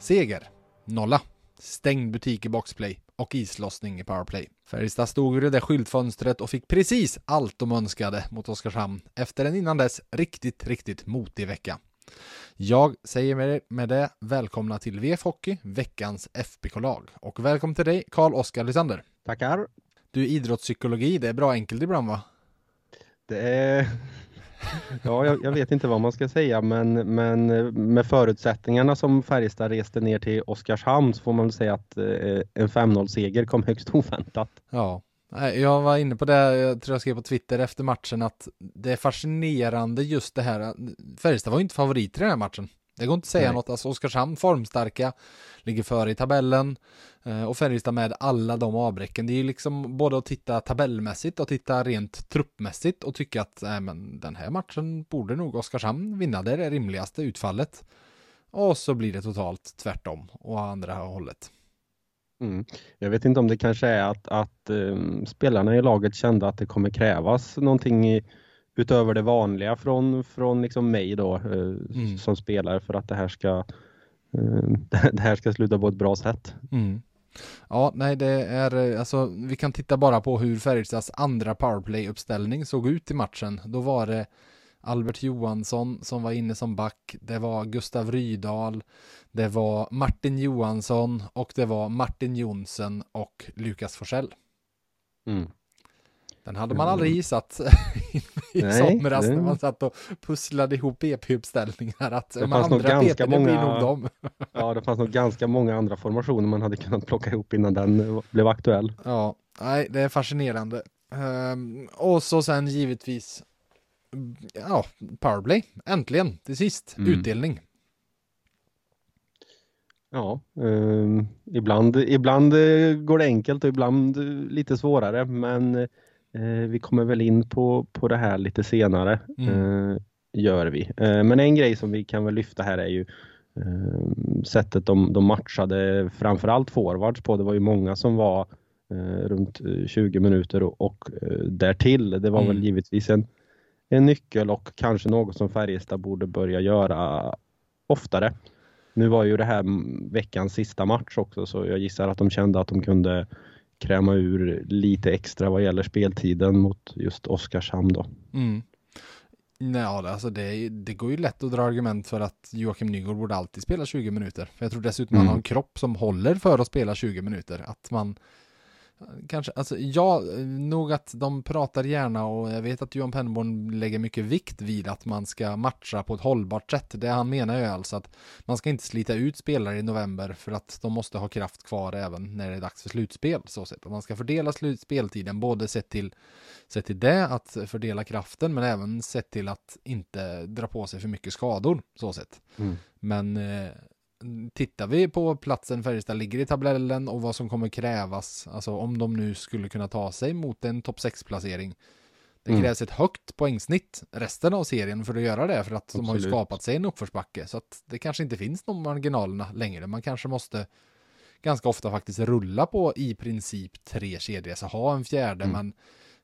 Seger. Nolla. Stängd butik i boxplay och islossning i powerplay. Färjestad stod vid det där skyltfönstret och fick precis allt de önskade mot Oskarshamn efter en innan dess riktigt, riktigt motig vecka. Jag säger med det välkomna till VF Hockey, veckans FBK-lag. Och välkommen till dig, Karl-Oskar Lysander. Tackar. Du, idrottspsykologi, det är bra enkelt ibland va? Det är... Ja, jag, jag, vet inte vad man ska säga, men, men eh, med förutsättningarna som Färjestad reste ner till Oskarshamn så får man väl säga att eh, en 5-0-seger kom högst oväntat. Ja, jag var inne på det, jag tror jag skrev på Twitter efter matchen att det är fascinerande just det här. Färjestad var ju inte favorit i den här matchen. Det går inte att säga Nej. något. Alltså Oskarshamn formstarka, ligger före i tabellen eh, och Färjestad med alla de avbräcken. Det är ju liksom både att titta tabellmässigt och titta rent truppmässigt och tycka att äh, men den här matchen borde nog Oskarshamn vinna. Det är det rimligaste utfallet. Och så blir det totalt tvärtom och andra hållet. Mm. Jag vet inte om det kanske är att, att um, spelarna i laget kände att det kommer krävas någonting i, utöver det vanliga från, från liksom mig då uh, mm. som spelare för att det här ska uh, det här ska sluta på ett bra sätt. Mm. Ja, nej, det är alltså. Vi kan titta bara på hur Färjestads andra powerplay-uppställning såg ut i matchen. Då var det Albert Johansson som var inne som back. Det var Gustav Rydahl. Det var Martin Johansson och det var Martin Jonsson och Lukas Forsell. Mm. Den hade man aldrig gissat i Nej, somras när man satt och pusslade ihop BP-uppställningar att det de andra BP, många... nog dem. ja, det fanns nog ganska många andra formationer man hade kunnat plocka ihop innan den blev aktuell. Ja, nej, det är fascinerande. Um, och så sen givetvis ja, powerplay, äntligen, till sist, mm. utdelning. Ja, eh, ibland, ibland eh, går det enkelt och ibland eh, lite svårare, men eh, vi kommer väl in på, på det här lite senare, mm. Eh, gör vi. Eh, men en grej som vi kan väl lyfta här är ju sättet de, de matchade framförallt forwards på. Det var ju många som var runt 20 minuter och, och därtill. Det var mm. väl givetvis en en nyckel och kanske något som Färjestad borde börja göra oftare. Nu var ju det här veckans sista match också så jag gissar att de kände att de kunde kräma ur lite extra vad gäller speltiden mot just Oskarshamn då. Mm. Nej, alltså det, det, går ju lätt att dra argument för att Joakim Nygård borde alltid spela 20 minuter. För jag tror dessutom mm. man har en kropp som håller för att spela 20 minuter. Att man Kanske, alltså ja, nog att de pratar gärna och jag vet att Johan Pennborn lägger mycket vikt vid att man ska matcha på ett hållbart sätt. Det han menar är alltså att man ska inte slita ut spelare i november för att de måste ha kraft kvar även när det är dags för slutspel. Så. Att man ska fördela speltiden, både sett till, sett till det, att fördela kraften, men även sett till att inte dra på sig för mycket skador. Så sätt. Mm. Men eh, tittar vi på platsen Färjestad ligger i tabellen och vad som kommer krävas, alltså om de nu skulle kunna ta sig mot en topp 6-placering. Det mm. krävs ett högt poängsnitt resten av serien för att göra det, för att Absolut. de har ju skapat sig en uppförsbacke. Så att det kanske inte finns de marginalerna längre. Man kanske måste ganska ofta faktiskt rulla på i princip tre kedjor, så ha en fjärde, mm. men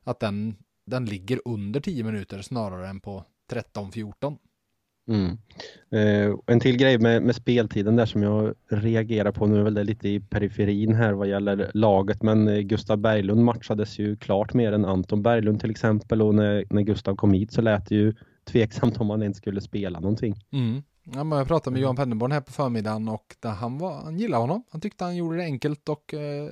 att den, den ligger under 10 minuter snarare än på 13-14. Mm. Eh, en till grej med, med, speltiden där som jag reagerar på nu är väl det lite i periferin här vad gäller laget men eh, Gustav Berglund matchades ju klart mer än Anton Berglund till exempel och när, när Gustav kom hit så lät det ju tveksamt om han ens skulle spela någonting. Mm. Ja, men jag pratade med Johan Pennerborn här på förmiddagen och han, var, han gillade honom. Han tyckte han gjorde det enkelt och eh,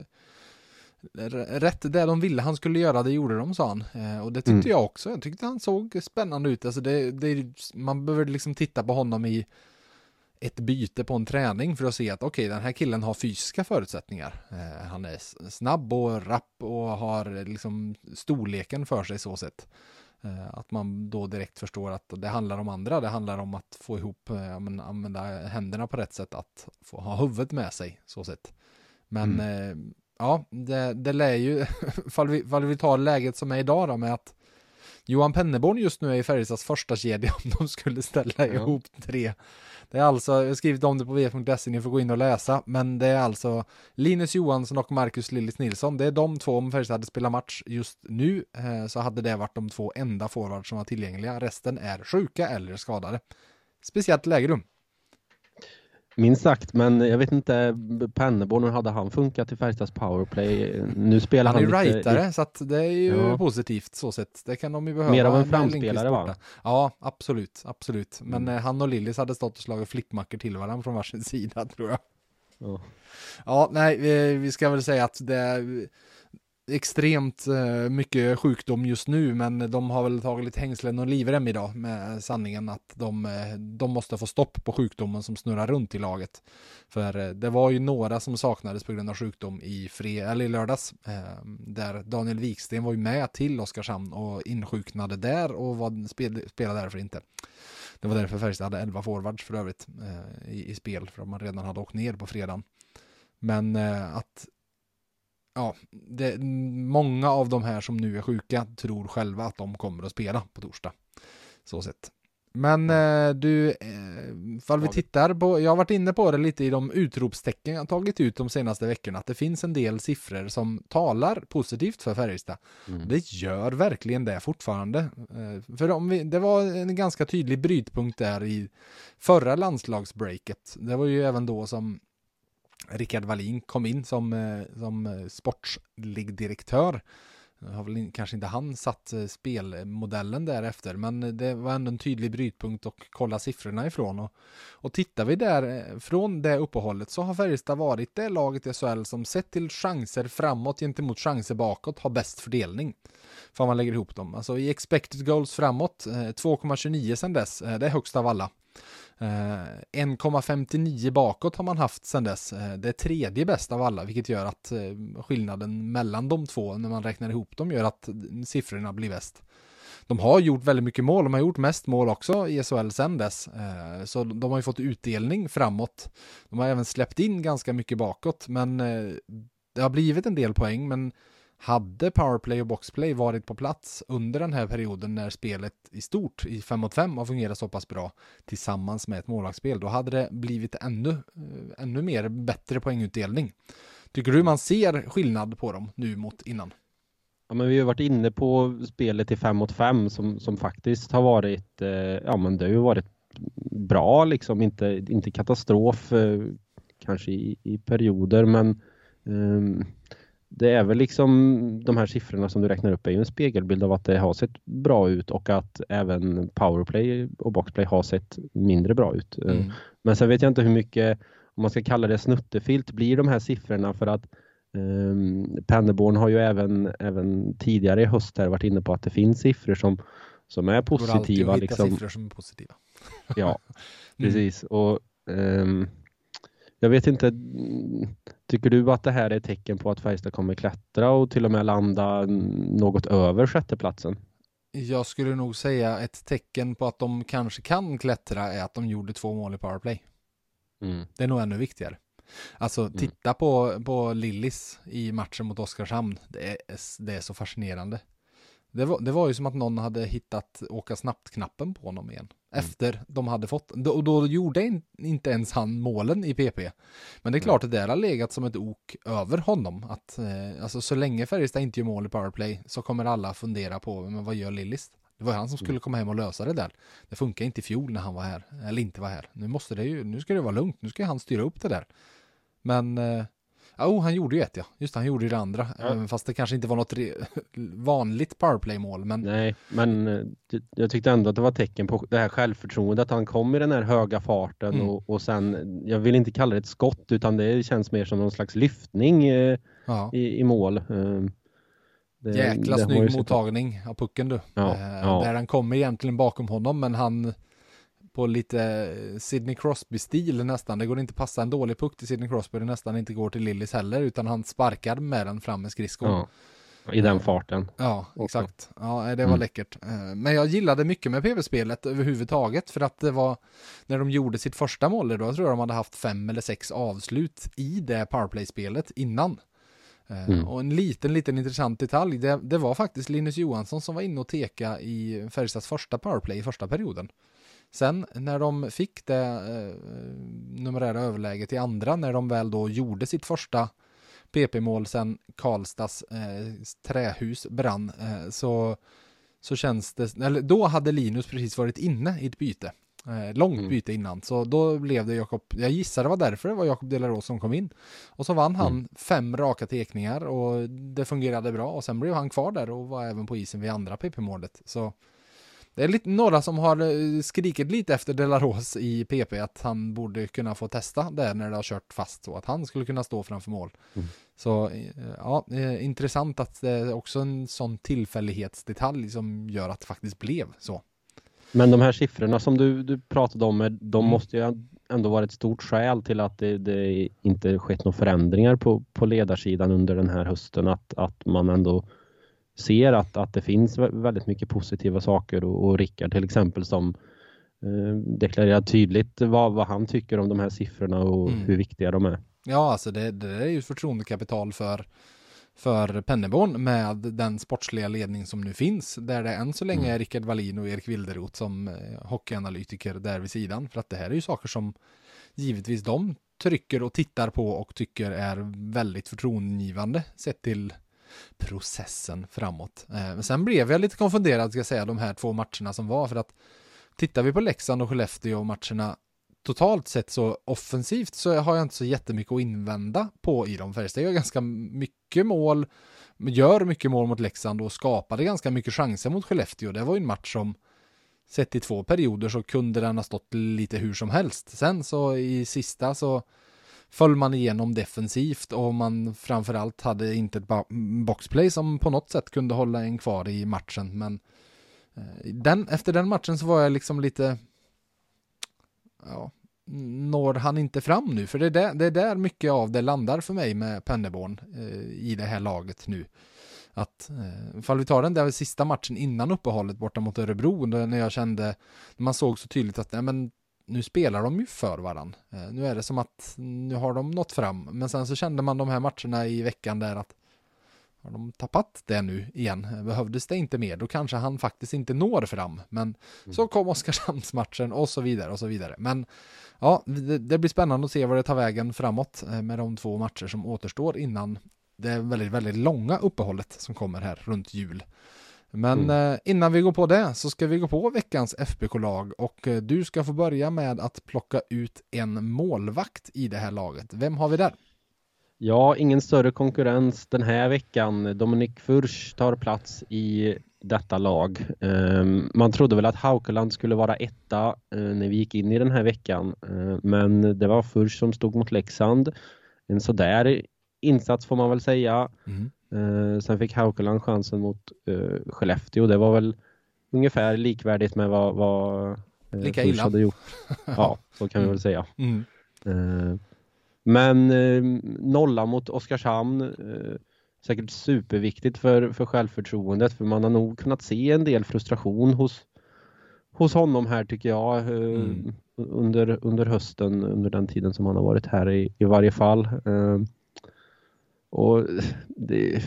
rätt det de ville han skulle göra, det gjorde de sa han. Eh, och det tyckte mm. jag också. Jag tyckte han såg spännande ut. Alltså det, det, man behöver liksom titta på honom i ett byte på en träning för att se att okej, okay, den här killen har fysiska förutsättningar. Eh, han är snabb och rapp och har liksom storleken för sig så sett. Eh, att man då direkt förstår att det handlar om andra, det handlar om att få ihop, men, använda händerna på rätt sätt, att få ha huvudet med sig, så sett. Men mm. Ja, det, det lär ju, fall vi, fall vi tar läget som är idag då med att Johan Penneborn just nu är i Färjestads första kedja om de skulle ställa ja. ihop tre. Det är alltså, jag har skrivit om det på vf.se, ni får gå in och läsa, men det är alltså Linus Johansson och Marcus Lillis Nilsson. Det är de två, om Färjestad hade spelat match just nu, eh, så hade det varit de två enda forwards som var tillgängliga. Resten är sjuka eller skadade. Speciellt lägerum. Minst sagt, men jag vet inte, Penneborn, hade han funkat i Färjestads powerplay? Nu spelar han, han är ju rightare, i... så att det är ju ja. positivt så sett. Det kan de ju behöva. Mer av en framspelare va? Ja, absolut, absolut. Men mm. Eh, han och Lillis hade stått och slagit flippmackor till varandra från varsin sida, tror jag. Ja, ja nej, vi, vi ska väl säga att det extremt eh, mycket sjukdom just nu, men de har väl tagit lite hängslen och livrem idag med sanningen att de, eh, de måste få stopp på sjukdomen som snurrar runt i laget. För eh, det var ju några som saknades på grund av sjukdom i, fred, eller i lördags, eh, där Daniel Wiksten var ju med till Oskarshamn och insjuknade där och var, spel, spelade därför inte. Det var därför Färjestad hade 11 forwards för övrigt eh, i, i spel, för att man redan hade åkt ner på fredagen. Men att ja, det, många av de här som nu är sjuka tror själva att de kommer att spela på torsdag. Så sett. Men eh, du, eh, fall vi tittar på, jag har varit inne på det lite i de utropstecken jag tagit ut de senaste veckorna, att det finns en del siffror som talar positivt för Färjestad. Mm. Det gör verkligen det fortfarande. Eh, för om vi, det var en ganska tydlig brytpunkt där i förra landslagsbreaket. Det var ju även då som Rickard Wallin kom in som, eh, som eh, sportslig direktör. Har väl kanske inte han satt eh, spelmodellen därefter, men det var ändå en tydlig brytpunkt att kolla siffrorna ifrån. Och, och tittar vi där från det uppehållet så har Färjestad varit det laget i SHL som sett till chanser framåt gentemot chanser bakåt har bäst fördelning. För man lägger ihop dem. Alltså i expected goals framåt, 2,29 sedan dess, det är högst av alla. Eh, 1,59 bakåt har man haft sedan dess. Eh, det är tredje bäst av alla, vilket gör att eh, skillnaden mellan de två, när man räknar ihop dem, gör att siffrorna blir bäst. De har gjort väldigt mycket mål, de har gjort mest mål också i SHL sedan dess. Så de har ju fått utdelning framåt. De har även släppt in ganska mycket bakåt, men det har blivit en del poäng, men hade powerplay och boxplay varit på plats under den här perioden när spelet i stort i 5 mot 5 har fungerat så pass bra tillsammans med ett målvaktsspel, då hade det blivit ännu, eh, ännu mer bättre poängutdelning. Tycker du man ser skillnad på dem nu mot innan? Ja, men vi har varit inne på spelet i 5 mot 5 som, som faktiskt har varit, eh, ja men det har ju varit bra liksom, inte, inte katastrof eh, kanske i, i perioder men eh, det är väl liksom de här siffrorna som du räknar upp är ju en spegelbild av att det har sett bra ut och att även powerplay och boxplay har sett mindre bra ut. Eh, mm. Men sen vet jag inte hur mycket, om man ska kalla det snuttefilt, blir de här siffrorna för att um, Penneborn har ju även, även tidigare i höst här varit inne på att det finns siffror som, som är positiva. Det går alltid att hitta liksom. siffror som är positiva. ja, precis. Mm. Och um, jag vet inte, tycker du att det här är ett tecken på att Färjestad kommer klättra och till och med landa något över sjätteplatsen? Jag skulle nog säga ett tecken på att de kanske kan klättra är att de gjorde två mål i powerplay. Mm. Det är nog ännu viktigare. Alltså mm. titta mm. på, på Lillis i matchen mot Oskarshamn. Det är, det är så fascinerande. Det var, det var ju som att någon hade hittat åka snabbt-knappen på honom igen. Mm. Efter de hade fått, och då, gjorde inte ens han målen i PP. Men det är klart att det där har legat som ett ok över honom. Att, eh, alltså så länge Färjestad inte gör mål i powerplay så kommer alla fundera på, men vad gör Lillis? Det var han som skulle mm. komma hem och lösa det där. Det funkar inte i fjol när han var här, eller inte var här. Nu måste det ju, nu ska det vara lugnt, nu ska han styra upp det där. Men eh, oh, han gjorde ju ett ja. Just han gjorde ju det andra. Ja. Fast det kanske inte var något vanligt powerplay-mål. Men... Nej, men eh, jag tyckte ändå att det var tecken på det här självförtroendet. Att han kom i den här höga farten mm. och, och sen, jag vill inte kalla det ett skott utan det känns mer som någon slags lyftning eh, ja. i, i, mål. Eh, det, Jäkla det snygg mottagning av pucken du. Ja, eh, där han kommer egentligen bakom honom men han på lite Sidney Crosby-stil nästan. Det går inte passa en dålig puck till Sidney Crosby, det nästan inte går till Lillis heller, utan han sparkar med den fram med skridskon. Ja. I den farten. Ja, exakt. Ja, det var mm. läckert. Eh, men jag gillade mycket med PV-spelet överhuvudtaget för att det var när de gjorde sitt första mål då, jag tror de hade haft fem eller sex avslut i det powerplay-spelet innan. Eh, mm. Och en liten, liten intressant detalj, det, det, var faktiskt Linus Johansson som var inne och teka i Färjestads första powerplay i första perioden. Sen när de fick det eh, numerära överläget i andra, när de väl då gjorde sitt första PP-mål sen Karlstads eh, trähus brann, eh, så, så känns det, eller då hade Linus precis varit inne i ett byte. Eh, långt mm. byte innan, så då blev det Jakob, jag gissar det var därför det var Jakob Delaros som kom in. Och så vann han mm. fem raka tekningar och det fungerade bra och sen blev han kvar där och var även på isen vid andra PP-målet. Så det är lite, några som har eh, skrikit lite efter Delaros i PP att han borde kunna få testa det när det har kört fast så att han skulle kunna stå framför mål. Mm. Så eh, ja, intressant att det är också en sån tillfällighetsdetalj som gör att det faktiskt blev så. Men de här siffrorna som du, du pratade om, de mm. måste ju ändå vara ett stort skäl till att det, det inte skett några förändringar på, på ledarsidan under den här hösten. Att, att man ändå ser att, att det finns väldigt mycket positiva saker och, och Rickard till exempel som eh, deklarerar tydligt vad, vad han tycker om de här siffrorna och mm. hur viktiga de är. Ja, alltså det, det är ju förtroendekapital för för Penneborn med den sportsliga ledning som nu finns, där det än så länge mm. är Rickard Wallin och Erik Wilderoth som eh, hockeyanalytiker där vid sidan. För att det här är ju saker som givetvis de trycker och tittar på och tycker är väldigt förtroendegivande sett till processen framåt. Eh, men sen blev jag lite konfunderad, ska jag säga, de här två matcherna som var, för att tittar vi på Leksand och Skellefteå matcherna totalt sett så offensivt så har jag inte så jättemycket att invända på i dem. Färjestad gör ganska mycket mål, gör mycket mål mot Leksand och skapade ganska mycket chanser mot Skellefteå. Det var ju en match som sett i två perioder så kunde den ha stått lite hur som helst. Sen så i sista så föll man igenom defensivt och man framförallt hade inte ett boxplay som på något sätt kunde hålla en kvar i matchen. Men eh, den, efter den matchen så var jag liksom lite ja, når han inte fram nu? För det är, där, det är där mycket av det landar för mig med Penneborn eh, i det här laget nu. Att, eh, ifall vi tar den där sista matchen innan uppehållet borta mot Örebro, när jag kände, när man såg så tydligt att, nej men nu spelar de ju för varann. Eh, nu är det som att nu har de nått fram, men sen så kände man de här matcherna i veckan där att har de tappat det nu igen? Behövdes det inte mer? Då kanske han faktiskt inte når fram. Men mm. så kom Oskarshamnsmatchen och så vidare och så vidare. Men ja, det, det, blir spännande att se var det tar vägen framåt eh, med de två matcher som återstår innan det väldigt, väldigt långa uppehållet som kommer här runt jul. Men mm. eh, innan vi går på det så ska vi gå på veckans FBK-lag och eh, du ska få börja med att plocka ut en målvakt i det här laget. Vem har vi där? Ja, ingen större konkurrens den här veckan. Dominik Furch tar plats i detta lag. Ehm, man trodde väl att Haukeland skulle vara etta eh, när vi gick in i den här veckan, eh, men det var Furch som stod mot Leksand. En sådär insats får man väl säga. Mm. Eh, sen fick Haukeland chansen mot Skellefteå. Det var väl ungefär likvärdigt med vad, vad Lika Furch illa. hade gjort. Ja, så kan vi väl säga. Mm. Men eh, nolla mot Oskarshamn, eh, säkert superviktigt för, för självförtroendet för man har nog kunnat se en del frustration hos, hos honom här tycker jag eh, mm. under, under hösten, under den tiden som han har varit här i, i varje fall. Och det,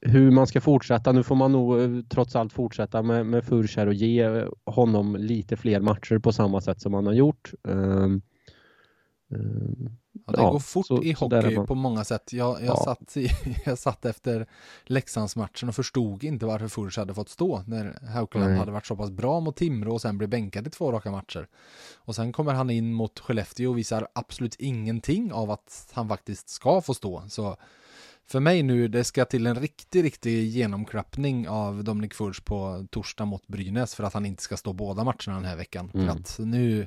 hur man ska fortsätta, nu får man nog eh, trots allt fortsätta med, med Furch och ge honom lite fler matcher på samma sätt som han har gjort. Eh, Ja, det ja, går fort så, i hockey på många sätt. Jag, jag, ja. satt i, jag satt efter Leksandsmatchen och förstod inte varför Furch hade fått stå när Haukeland hade varit så pass bra mot Timrå och sen blev bänkad i två raka matcher. Och sen kommer han in mot Skellefteå och visar absolut ingenting av att han faktiskt ska få stå. Så för mig nu, det ska till en riktig, riktig genomklappning av Dominik Furch på torsdag mot Brynäs för att han inte ska stå båda matcherna den här veckan. Mm. För att nu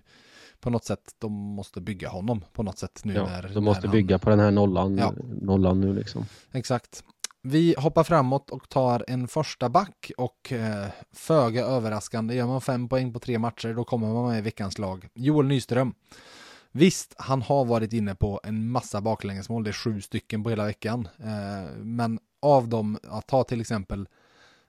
på något sätt, de måste bygga honom på något sätt nu. Ja, när, de måste bygga han... på den här nollan, ja. nollan nu liksom. Exakt. Vi hoppar framåt och tar en första back och eh, föga överraskande, gör man fem poäng på tre matcher då kommer man med i veckans lag. Joel Nyström. Visst, han har varit inne på en massa baklängesmål, det är sju stycken på hela veckan. Eh, men av dem, att ta till exempel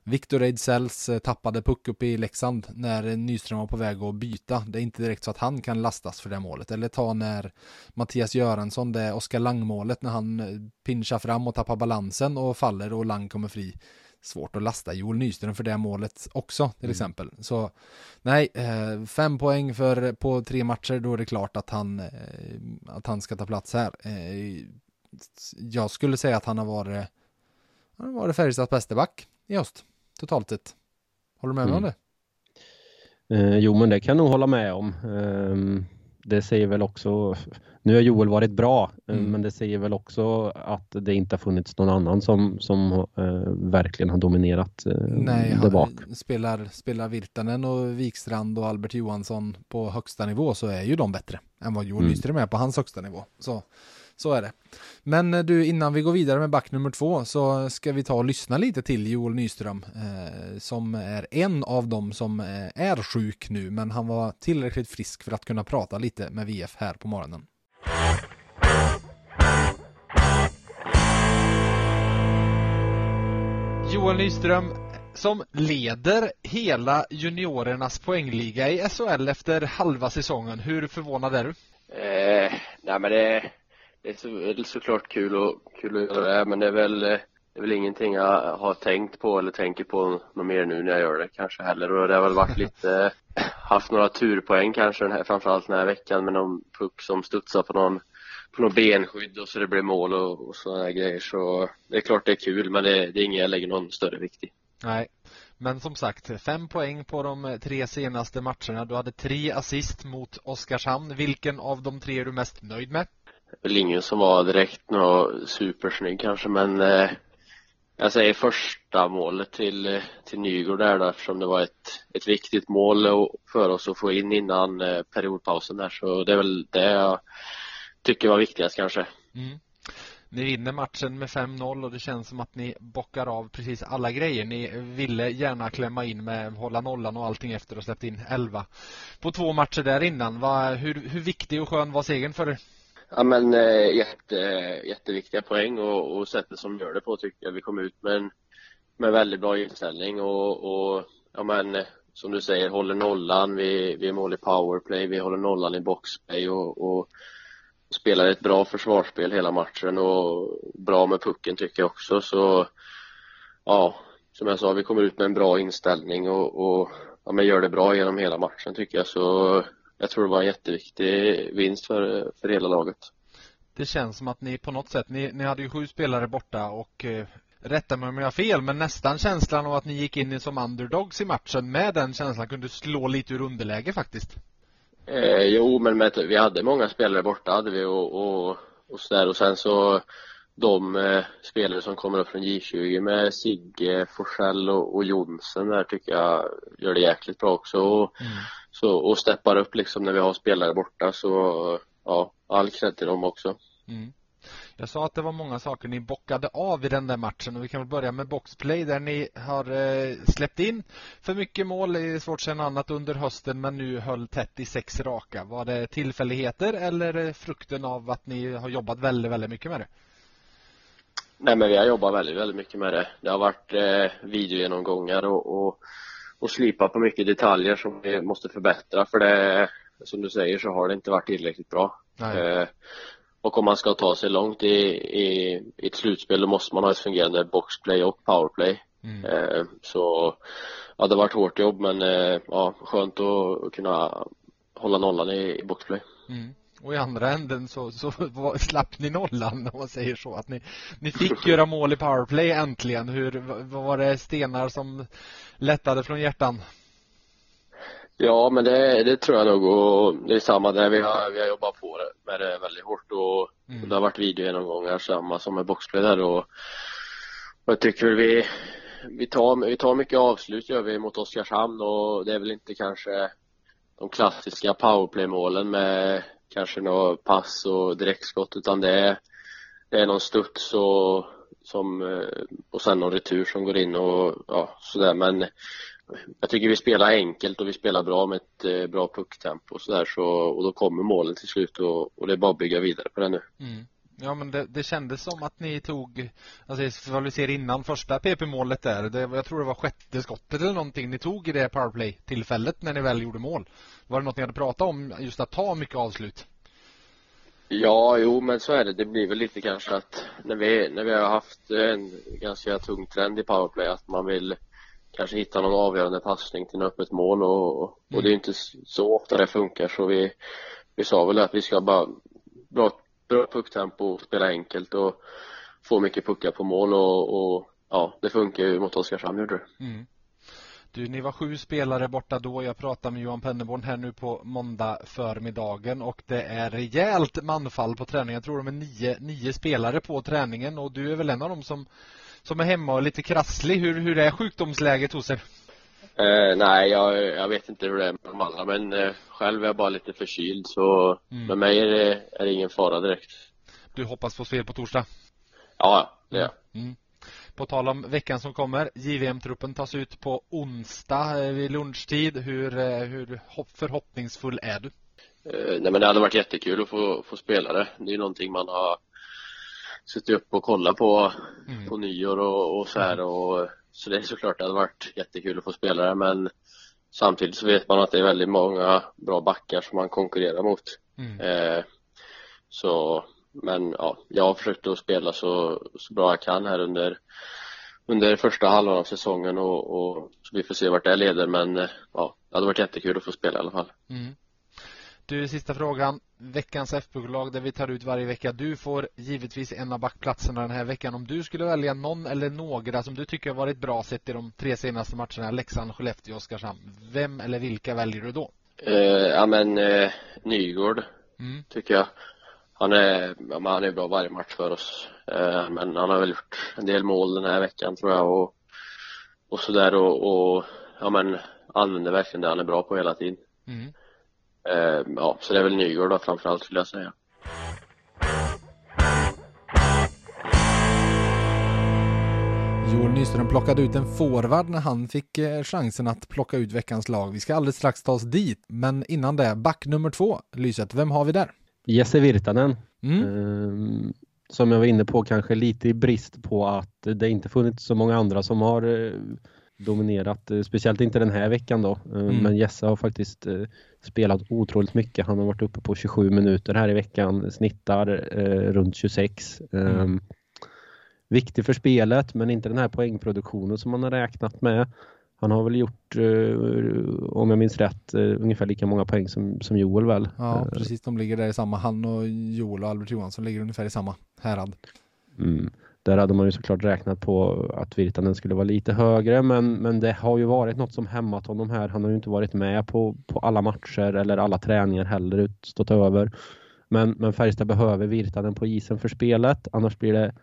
Victor Ejdsells eh, tappade puck upp i Leksand när Nyström var på väg att byta. Det är inte direkt så att han kan lastas för det målet. Eller ta när Mattias Göransson, det Oskar Lang-målet, när han eh, pinchar fram och tappar balansen och faller och Lang kommer fri. Svårt att lasta Joel Nyström för det målet också till mm. exempel. Så nej, eh, fem poäng för, på tre matcher, då är det klart att han, att han ska ta plats här. Jag skulle säga att han har varit, han har varit Färjestads bästa back i höst totalt sett. Håller du med mig mm. om det? Eh, jo, men det kan jag nog hålla med om. Eh, det säger väl också, nu har Joel varit bra, eh, mm. men det säger väl också att det inte har funnits någon annan som, som eh, verkligen har dominerat eh, Nej, där bak. Spelar, spelar Virtanen och Wikstrand och Albert Johansson på högsta nivå så är ju de bättre än vad Joel mm. Nyström är på hans högsta nivå. Så så är det. Men eh, du, innan vi går vidare med back nummer två så ska vi ta och lyssna lite till Joel Nyström eh, som är en av dem som eh, är sjuk nu, men han var tillräckligt frisk för att kunna prata lite med VF här på morgonen. Joel Nyström som leder hela juniorernas poängliga i SHL efter halva säsongen. Hur förvånad är du? Eh, nej men det, det är, så, det är såklart kul, och, kul att göra det här men det är väl eh, det är väl ingenting jag har tänkt på eller tänker på något mer nu när jag gör det kanske heller och det har väl varit lite eh, haft några turpoäng kanske den här, framförallt den här veckan med någon puck som studsar på någon på någon benskydd och så det blir mål och, och sådana grejer så det är klart det är kul men det, det är inget jag lägger någon större vikt i. Nej, men som sagt, fem poäng på de eh, tre senaste matcherna. Du hade tre assist mot Oskarshamn. Vilken av de tre är du mest nöjd med? Väl ingen som var direkt något supersnygg kanske men eh, jag säger första målet till, eh, till Nygård där då, eftersom det var ett, ett viktigt mål för oss att få in innan eh, periodpausen där så det är väl det jag tycker var viktigast kanske. Mm. Ni vinner matchen med 5-0 och det känns som att ni bockar av precis alla grejer. Ni ville gärna klämma in med hålla nollan och allting efter och släppt in 11 på två matcher där innan. Va, hur, hur viktig och skön var segern för er? Ja men eh, jätte, jätteviktiga poäng och, och sättet som gör det på tycker jag. Vi kom ut med en med väldigt bra inställning och, och ja men eh, som du säger håller nollan, vi, vi är mål i powerplay, vi håller nollan i boxplay och, och spelar ett bra försvarsspel hela matchen och bra med pucken tycker jag också. Så ja, som jag sa, vi kommer ut med en bra inställning och, och ja, men gör det bra genom hela matchen tycker jag. Så jag tror det var en jätteviktig vinst för, för hela laget. Det känns som att ni på något sätt, ni, ni hade ju sju spelare borta och eh, rätta mig om jag har fel, men nästan känslan av att ni gick in som underdogs i matchen med den känslan kunde slå lite ur underläge faktiskt. Eh, jo, men med, vi hade många spelare borta hade vi och, och, och sådär och sen så de eh, spelare som kommer upp från J20 med Sigge, Forsell och, och Jonsen där tycker jag gör det jäkligt bra också. Och, mm. så, och steppar upp liksom när vi har spelare borta så ja, all cred till dem också. Mm. Jag sa att det var många saker ni bockade av i den där matchen och vi kan väl börja med boxplay där ni har eh, släppt in för mycket mål. Det är svårt att säga annat under hösten men nu höll tätt i sex raka. Var det tillfälligheter eller frukten av att ni har jobbat väldigt, väldigt mycket med det? Nej men vi har jobbat väldigt, väldigt mycket med det. Det har varit eh, videogenomgångar och, och, och slipa på mycket detaljer som vi måste förbättra för det, som du säger så har det inte varit tillräckligt bra. Eh, och om man ska ta sig långt i, i, i ett slutspel då måste man ha ett fungerande boxplay och powerplay. Mm. Eh, så ja, det har varit hårt jobb men eh, ja, skönt att kunna hålla nollan i, i boxplay. Mm. Och i andra änden så, så slapp ni nollan om man säger så. Att ni, ni fick göra mål i powerplay äntligen. Hur, var det stenar som lättade från hjärtan? Ja, men det, det tror jag nog och det är samma där. Vi har, vi har jobbat på det med det väldigt hårt och, mm. det har varit videogenomgångar samma som med boxplay där och, och jag tycker vi, vi tar, vi tar mycket avslut gör vi mot Oskarshamn och det är väl inte kanske de klassiska powerplay-målen med kanske något pass och direktskott utan det är, det är någon studs och, som, eh, och sen någon retur som går in och ja, sådär men jag tycker vi spelar enkelt och vi spelar bra med ett eh, bra pucktempo och sådär så, och då kommer målen till slut och, och det är bara att bygga vidare på det nu. Mm. Ja men det, det kändes som att ni tog, alltså vad vi ser innan första PP-målet där, det, jag tror det var sjätte skottet eller någonting ni tog i det powerplay-tillfället när ni väl gjorde mål. Var det något ni hade pratat om, just att ta mycket avslut? Ja, jo men så är det. Det blir väl lite kanske att när vi, när vi har haft en ganska tung trend i powerplay att man vill kanske hitta någon avgörande passning till något öppet mål och, och det är mm. inte så ofta det funkar så vi, vi sa väl att vi ska bara bra, bra pucktempo, spela enkelt och få mycket puckar på mål och, och ja, det funkar ju mot Oskarshamn gjorde det. Mm. Du, ni var sju spelare borta då. Jag pratade med Johan Penneborn här nu på måndag förmiddagen och det är rejält manfall på träningen. Jag tror de är nio, nio spelare på träningen och du är väl en av dem som, som är hemma och lite krasslig. Hur, hur är sjukdomsläget hos er? Eh, nej, jag, jag, vet inte hur det är med de andra men eh, själv är jag bara lite förkyld så mm. med mig är det, är det ingen fara direkt. Du hoppas på spel på torsdag? Ja, det är jag. Mm. På tal om veckan som kommer, JVM-truppen tas ut på onsdag eh, vid lunchtid. Hur, eh, hur förhoppningsfull är du? Eh, nej men det hade varit jättekul att få, få spela det. Det är någonting man har suttit upp och kollat på mm. på nyår och, och så här och så det är såklart det hade varit jättekul att få spela det men samtidigt så vet man att det är väldigt många bra backar som man konkurrerar mot. Mm. Eh, så men ja, jag har försökt att spela så, så bra jag kan här under under första halvan av säsongen och, och så vi får se vart det leder men ja, det hade varit jättekul att få spela i alla fall. Mm. Du, sista frågan. Veckans FBK-lag där vi tar ut varje vecka. Du får givetvis en av backplatserna den här veckan. Om du skulle välja någon eller några som du tycker har varit bra sett i de tre senaste matcherna, Leksand, Skellefteå och Oskarshamn. Vem eller vilka väljer du då? Uh, ja men uh, Nygård mm. tycker jag. Han är, ja, han är bra varje match för oss. Uh, men han har väl gjort en del mål den här veckan tror jag och, och sådär och, och ja men använder verkligen det han är bra på hela tiden. Mm. Eh, ja, så det är väl Nygård då framförallt skulle jag säga. Joel Nyström plockade ut en forward när han fick eh, chansen att plocka ut veckans lag. Vi ska alldeles strax ta oss dit, men innan det, back nummer två, Lyset, vem har vi där? Jesse Virtanen. Mm. Ehm, som jag var inne på, kanske lite i brist på att det inte funnits så många andra som har eh, dominerat, eh, speciellt inte den här veckan då. Eh, mm. Men Jesse har faktiskt eh, spelat otroligt mycket. Han har varit uppe på 27 minuter här i veckan, snittar runt 26. Mm. Ehm, viktig för spelet men inte den här poängproduktionen som man har räknat med. Han har väl gjort, om jag minns rätt, ungefär lika många poäng som, som Joel väl? Ja, precis. De ligger där i samma. Han och Joel och Albert Johansson ligger ungefär i samma härad. Mm. Där hade man ju såklart räknat på att Virtanen skulle vara lite högre men, men det har ju varit något som hämmat honom här. Han har ju inte varit med på, på alla matcher eller alla träningar heller stått över. Men, men Färjestad behöver Virtanen på isen för spelet annars blir det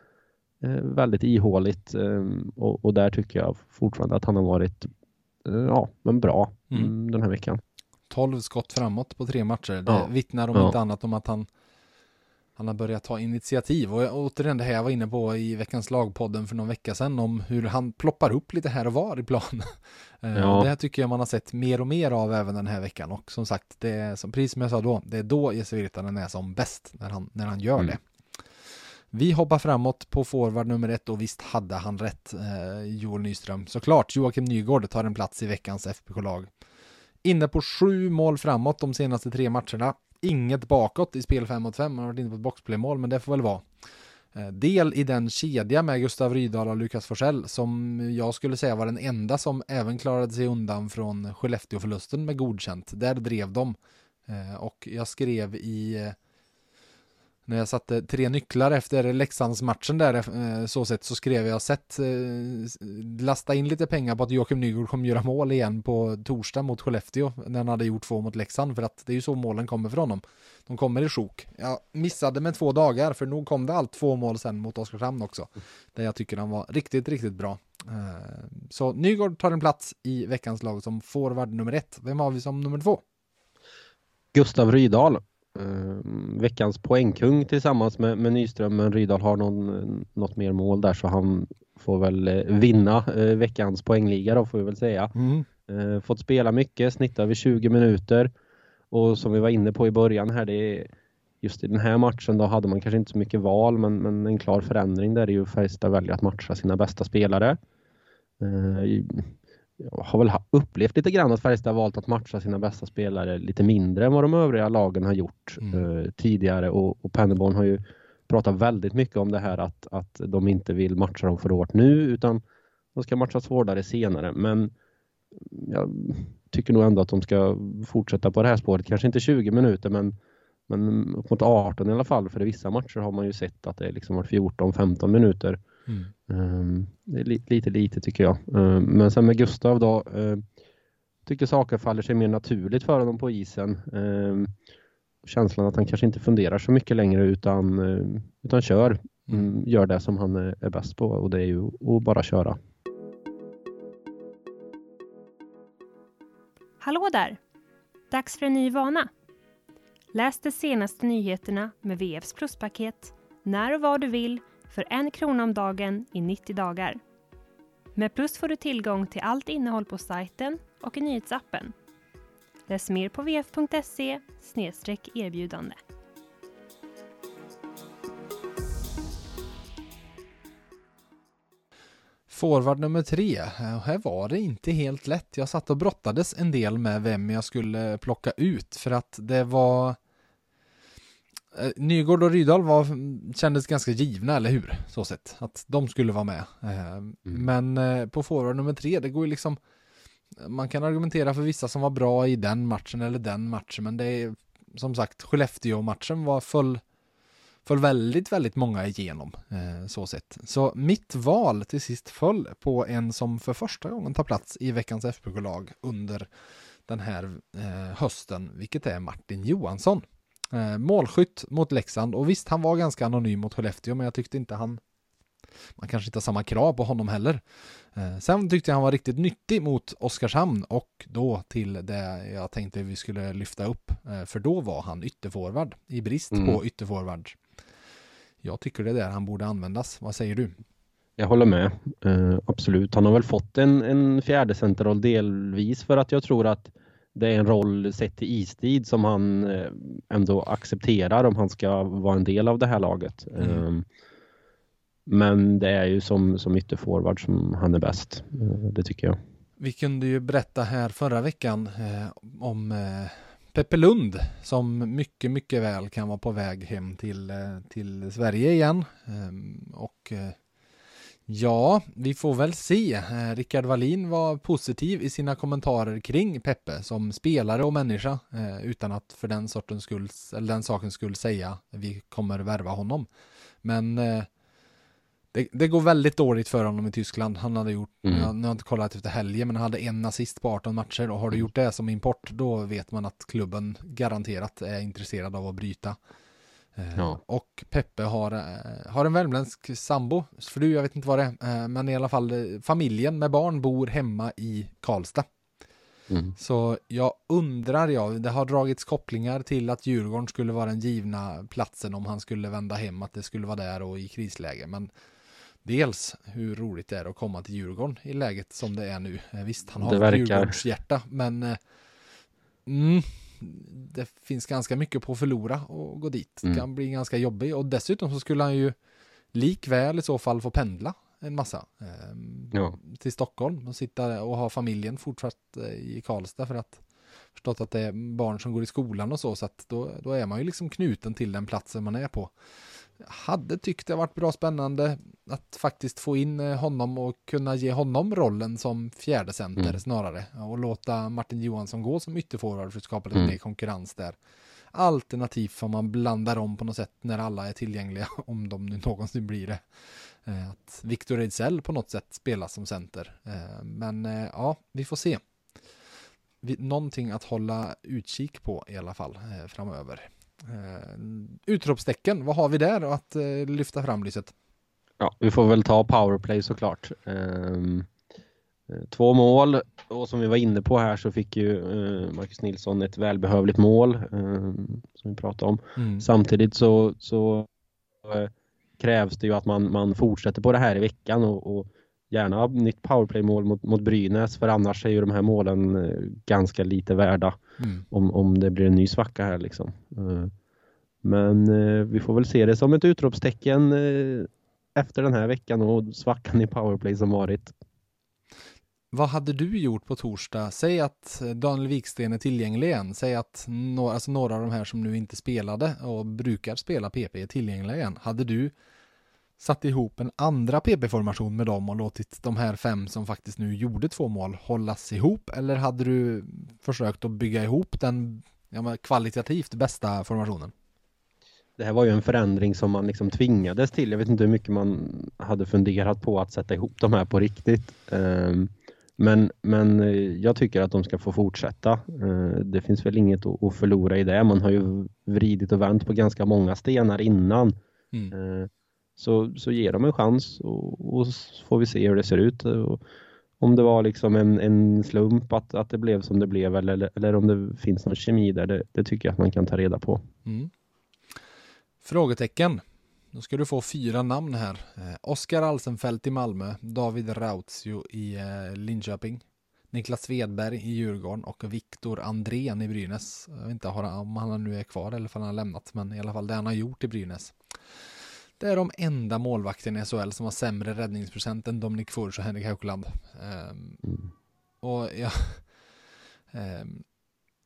eh, väldigt ihåligt eh, och, och, där tycker jag fortfarande att han har varit eh, ja, men bra mm. mm den här veckan. 12 skott framåt på tre matcher. Det ja. vittnar om ja. inte annat om att han han har börjat ta initiativ och återigen det här jag var inne på i veckans lagpodden för någon vecka sedan om hur han ploppar upp lite här och var i plan. Eh, ja. Det här tycker jag man har sett mer och mer av även den här veckan och som sagt, det är som, precis som jag sa då, det är då Jesse Virtanen är som bäst när han, när han gör mm. det. Vi hoppar framåt på forward nummer ett och visst hade han rätt, eh, Joel Nyström. Såklart, Joakim Nygård tar en plats i veckans FBK-lag. Inne på sju mål framåt de senaste tre matcherna inget bakåt i spel 5 mot 5. Han har varit inne på ett boxplaymål, men det får väl vara. Eh, del i den kedja med Gustav Rydahl och Lukas Forsell som jag skulle säga var den enda som även klarade sig undan från Skellefteå-förlusten med godkänt. Där drev de. Eh, och jag skrev i eh, när jag satte tre nycklar efter Leksandsmatchen där eh, så sett så skrev jag sett eh, lasta in lite pengar på att Joakim Nygård kommer göra mål igen på torsdag mot Skellefteå när han hade gjort två mot Leksand för att det är ju så målen kommer från honom. De kommer i sjok. Jag missade med två dagar för nog kom det allt två mål sen mot Oskarshamn också. Där jag tycker han var riktigt, riktigt bra. Eh, så Nygård tar en plats i veckans lag som forward nummer ett. Vem har vi som nummer två? Gustav Rydahl veckans poängkung tillsammans med, med Nyström. Men Rydahl har någon, något mer mål där så han får väl eh, vinna eh, veckans poängliga då får vi väl säga. Mm. Eh, fått spela mycket, snittar över 20 minuter. Och som vi var inne på i början här, det är just i den här matchen då hade man kanske inte så mycket val men, men en klar förändring där är ju Färjestad väljer att matcha sina bästa spelare. Har väl upplevt lite grann att Färjestad valt att matcha sina bästa spelare lite mindre än vad de övriga lagen har gjort mm. eh, tidigare och, och Pennerborn har ju pratat väldigt mycket om det här att, att de inte vill matcha dem för hårt nu utan de ska matchas hårdare senare men jag tycker nog ändå att de ska fortsätta på det här spåret. Kanske inte 20 minuter men, men upp mot 18 i alla fall. För i vissa matcher har man ju sett att det är liksom 14-15 minuter. Mm. Um, det är li lite lite tycker jag. Um, men sen med Gustav då. Um, tycker saker faller sig mer naturligt för honom på isen. Um, känslan att han kanske inte funderar så mycket längre utan, uh, utan kör. Mm. Gör det som han är, är bäst på och det är ju att bara köra. Hallå där! Dags för en ny vana. Läs de senaste nyheterna med VFs pluspaket när och var du vill för en krona om dagen i 90 dagar. Med Plus får du tillgång till allt innehåll på sajten och i nyhetsappen. Läs mer på vf.se erbjudande. Forward nummer tre, eh, här var det inte helt lätt. Jag satt och brottades en del med vem jag skulle plocka ut för att det var Nygård och Rydahl var, kändes ganska givna, eller hur? Så sett, att de skulle vara med. Eh, mm. Men eh, på forward nummer tre, det går ju liksom Man kan argumentera för vissa som var bra i den matchen eller den matchen, men det är som sagt Skellefteå-matchen var full föll väldigt, väldigt många igenom eh, så sett. Så mitt val till sist föll på en som för första gången tar plats i veckans FBK-lag under den här eh, hösten, vilket är Martin Johansson. Eh, målskytt mot Leksand och visst, han var ganska anonym mot Skellefteå, men jag tyckte inte han man kanske inte har samma krav på honom heller. Eh, sen tyckte jag han var riktigt nyttig mot Oskarshamn och då till det jag tänkte vi skulle lyfta upp. Eh, för då var han ytterforward i brist mm. på ytterforward. Jag tycker det är där han borde användas. Vad säger du? Jag håller med. Uh, absolut. Han har väl fått en, en fjärde centerroll delvis för att jag tror att det är en roll sett till istid som han uh, ändå accepterar om han ska vara en del av det här laget. Mm. Uh, men det är ju som, som ytterforward som han är bäst. det tycker jag. Vi kunde ju berätta här förra veckan om Peppe Lund som mycket, mycket väl kan vara på väg hem till, eh, till Sverige igen. Ehm, och eh, ja, vi får väl se. Eh, Rickard Wallin var positiv i sina kommentarer kring Peppe som spelare och människa utan att för den sortens skull, eller den sakens skull säga vi kommer värva honom. Men det, det, går väldigt dåligt för honom i Tyskland. Han hade gjort, mm. jag, nu har jag inte kollat efter helgen, men han hade en assist på 18 matcher och har du mm. gjort det som import, då vet man att klubben garanterat är intresserad av att bryta. Eh, ja. Och Peppe har, eh, har en värmländsk sambo, fru, jag vet inte vad det är, eh, men i alla fall familjen med barn bor hemma i Karlstad. Mm. Så jag undrar, ja, det har dragits kopplingar till att Djurgården skulle vara den givna platsen om han skulle vända hem, att det skulle vara där och i krisläge. Men dels hur roligt det är att komma till Djurgården i läget som det är nu. Visst, han har ett Djurgårds hjärta, men mm, det finns ganska mycket på att förlora och gå dit. Det mm. kan bli ganska jobbigt och dessutom så skulle han ju likväl i så fall få pendla en massa eh, ja. till Stockholm och sitta och ha familjen fortsatt eh, i Karlstad för att förstått att det är barn som går i skolan och så, så att då, då är man ju liksom knuten till den platsen man är på hade tyckt det varit bra spännande att faktiskt få in eh, honom och kunna ge honom rollen som fjärde center mm. snarare och låta Martin Johansson gå som ytterforward för att skapa lite mm. mer konkurrens där. Alternativt om man blandar om på något sätt när alla är tillgängliga, om de nu någonsin blir det. Eh, att Victor Ejdsell på något sätt spelar som center. Eh, men ja, vi får se. Någonting att hålla utkik på i alla fall framöver. Eh, utropstecken, vad har vi där att eh, lyfta fram lyset? Ja, vi får väl ta powerplay såklart. Ehm, eh, två mål och som vi var inne på här så fick ju eh, Marcus Nilsson ett välbehövligt mål ehm, som vi pratade om. Mm. Samtidigt så, så eh, krävs det ju att man, man fortsätter på det här i veckan och, och gärna nytt powerplay-mål mot, mot Brynäs för annars är ju de här målen eh, ganska lite värda mm. om, om det blir en ny svacka här liksom. Uh, Men eh, vi får väl se det som ett utropstecken eh, efter den här veckan och svackan i powerplay som varit. Vad hade du gjort på torsdag? Säg att Daniel Wiksten är tillgänglig igen. Säg att några, alltså några av de här som nu inte spelade och brukar spela PP är tillgängliga igen. Hade du satt ihop en andra PP-formation med dem och låtit de här fem som faktiskt nu gjorde två mål hållas ihop? Eller hade du försökt att bygga ihop den ja, kvalitativt bästa formationen? Det här var ju en förändring som man liksom tvingades till. Jag vet inte hur mycket man hade funderat på att sätta ihop de här på riktigt. Um, men, men eh, jag tycker att de ska få fortsätta. Eh, det finns väl inget att förlora i det. Man har ju vridit och vänt på ganska många stenar innan. Mm. Så, så ge dem en chans och, och så får vi se hur det ser ut. Och om det var liksom en, en slump att, att det blev som det blev eller, eller om det finns någon kemi där, det, det tycker jag att man kan ta reda på. Mm. Frågetecken. Då ska du få fyra namn här. Eh, Oskar Alsenfelt i Malmö, David Rautio i eh, Linköping, Niklas Svedberg i Djurgården och Viktor Andrén i Brynäs. Jag vet inte om han nu är kvar eller om han har lämnat, men i alla fall det han har gjort i Brynäs. Det är de enda målvakterna i SHL som har sämre räddningsprocent än Dominik Furch och Henrik Haukeland. Um, mm. Och ja, um,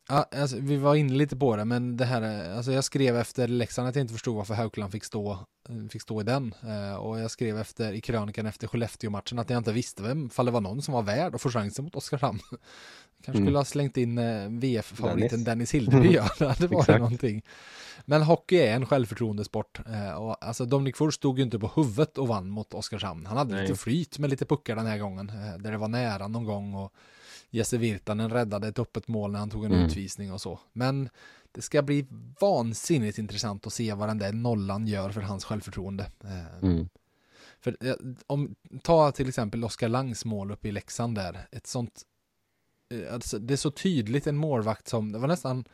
Ja, alltså, vi var inne lite på det, men det här, alltså jag skrev efter Leksand att jag inte förstod varför Haukeland fick stå, eh, fick stå i den. Eh, och jag skrev efter, i krönikan efter Skellefteå-matchen att jag inte visste vem, fall det var någon som var värd att få chansen mot Oskarshamn. Kanske mm. skulle ha slängt in eh, VF-favoriten Dennis, Dennis Hildeby, ja, det hade varit någonting. Men hockey är en självförtroendesport. Eh, och alltså Dominik Furs stod ju inte på huvudet och vann mot Oskarshamn. Han hade Nej. lite flyt med lite puckar den här gången, eh, där det var nära någon gång. Och Jesse Virtanen räddade ett öppet mål när han tog en mm. utvisning och så. Men det ska bli vansinnigt intressant att se vad den där nollan gör för hans självförtroende. Eh, mm. För om, ta till exempel Oskar Langs mål uppe i Leksand där. Ett sånt, eh, alltså, det är så tydligt en målvakt som, det var nästan,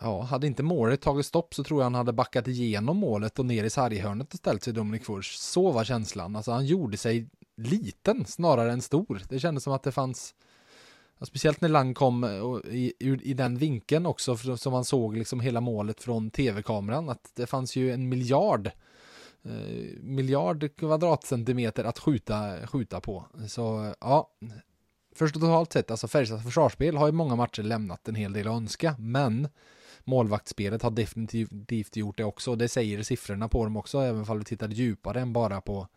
ja, hade inte målet tagit stopp så tror jag han hade backat igenom målet och ner i sarghörnet och ställt sig Dominik Furs. Så var känslan, alltså han gjorde sig liten snarare än stor. Det kändes som att det fanns speciellt när Lang kom eh, i, i, i, den vinkeln också, som man såg liksom hela målet från tv-kameran, att det fanns ju en miljard eh, miljard kvadratcentimeter att skjuta, skjuta på. Så ja, först och totalt sett, alltså Färjestads försvarsspel har ju många matcher lämnat en hel del att önska, men målvaktsspelet har definitivt gjort det också. Det säger siffrorna på dem också, även om vi tittar djupare än bara på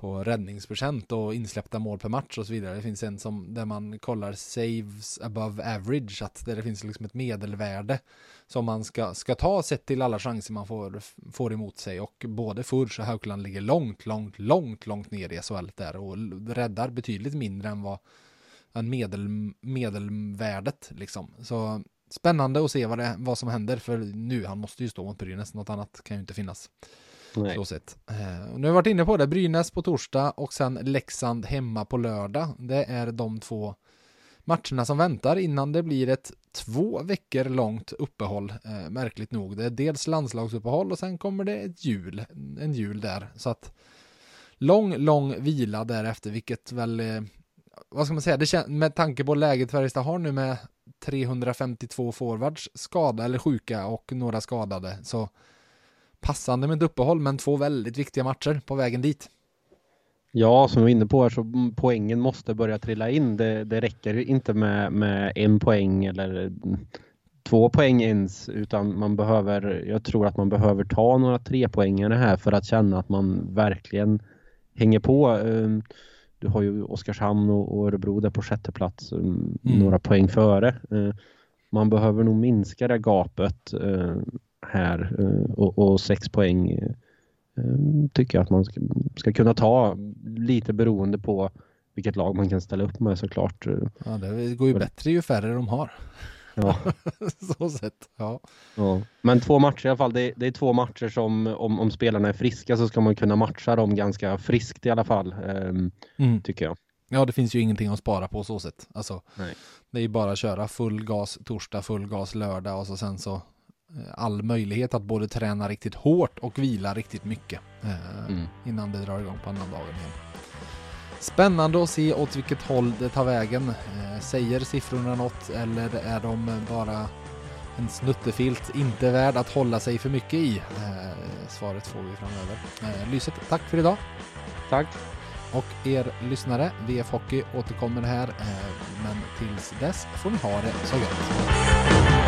på räddningsprocent och insläppta mål per match och så vidare. Det finns en som där man kollar saves above average, att där det finns liksom ett medelvärde som man ska, ska ta sett till alla chanser man får, får emot sig och både Furch och Haukeland ligger långt, långt, långt, långt ner i SHL där och räddar betydligt mindre än vad än medel, medelvärdet liksom. Så spännande att se vad, det, vad som händer för nu, han måste ju stå mot Brynäs, något annat kan ju inte finnas. Nej. Så sett. Eh, nu har vi varit inne på det, Brynäs på torsdag och sen Leksand hemma på lördag. Det är de två matcherna som väntar innan det blir ett två veckor långt uppehåll, eh, märkligt nog. Det är dels landslagsuppehåll och sen kommer det ett jul, en jul där. Så att lång, lång vila därefter, vilket väl, eh, vad ska man säga, det med tanke på läget Färjestad har nu med 352 forwards skada eller sjuka och några skadade, så passande med ett uppehåll, men två väldigt viktiga matcher på vägen dit. Ja, som vi var inne på här så poängen måste börja trilla in. Det, det räcker inte med, med en poäng eller två poäng ens, utan man behöver, jag tror att man behöver ta några trepoängare här för att känna att man verkligen hänger på. Ehm, du har ju Oskarshamn och Örebro där på sjätte plats, ehm, mm. några poäng före. Ehm, man behöver nog minska det gapet här eh, och, och sex poäng eh, tycker jag att man ska, ska, kunna ta lite beroende på vilket lag man kan ställa upp med såklart. Ja, det går ju bättre ju färre de har. Ja. så sett, ja. ja. Men två matcher i alla fall. Det är, det är, två matcher som om, om spelarna är friska så ska man kunna matcha dem ganska friskt i alla fall. Um, mm. Tycker jag. Ja, det finns ju ingenting att spara på så sätt. Alltså, Nej. Det är ju bara att köra full gas torsdag, full gas lördag och så sen så all möjlighet att både träna riktigt hårt och vila riktigt mycket eh, mm. innan det drar igång på annan dagen igen. Spännande att se åt vilket håll det tar vägen. Eh, säger siffrorna något eller är de bara en snuttefilt inte värd att hålla sig för mycket i? Eh, svaret får vi framöver. Eh, Lyset, tack för idag. Tack. Och er lyssnare, VF Hockey återkommer här, eh, men tills dess får ni ha det så gött.